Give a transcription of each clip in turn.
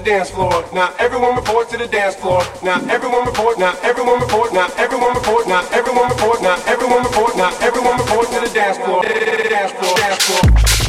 the dance floor. Now everyone report to the dance floor. Now everyone report. Now everyone report. Now everyone report. Now everyone report. Now everyone report. Now everyone report to the dance floor. Dance floor. Dance floor.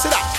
sit up.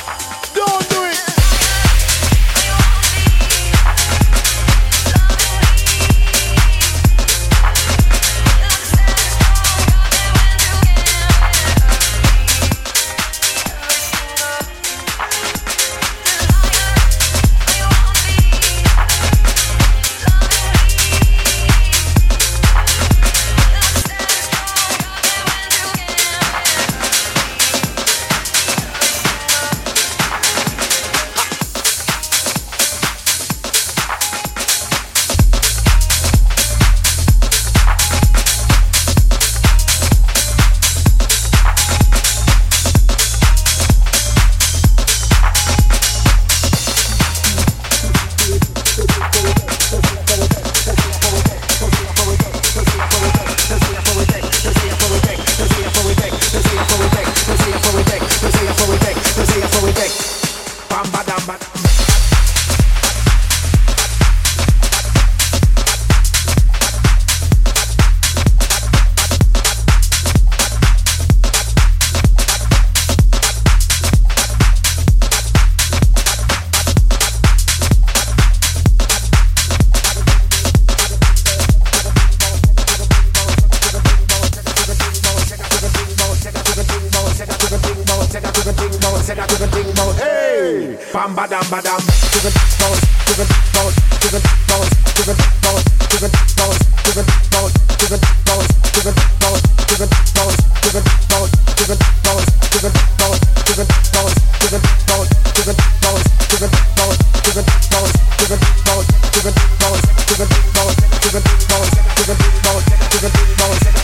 Balls.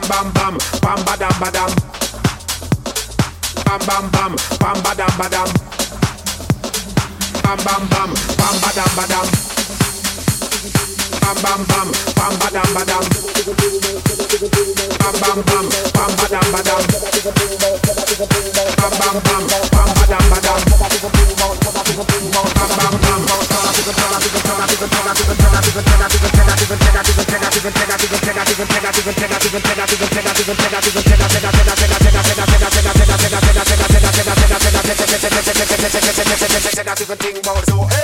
bam bam bam bam badam badam bam bam bam bam badam badam bam bam bam bam badam badam bam bam bam bam badam badam bam bam bam bam badam badam bam bam bam bam badam badam bam bam bam bam not even think about it. So, hey.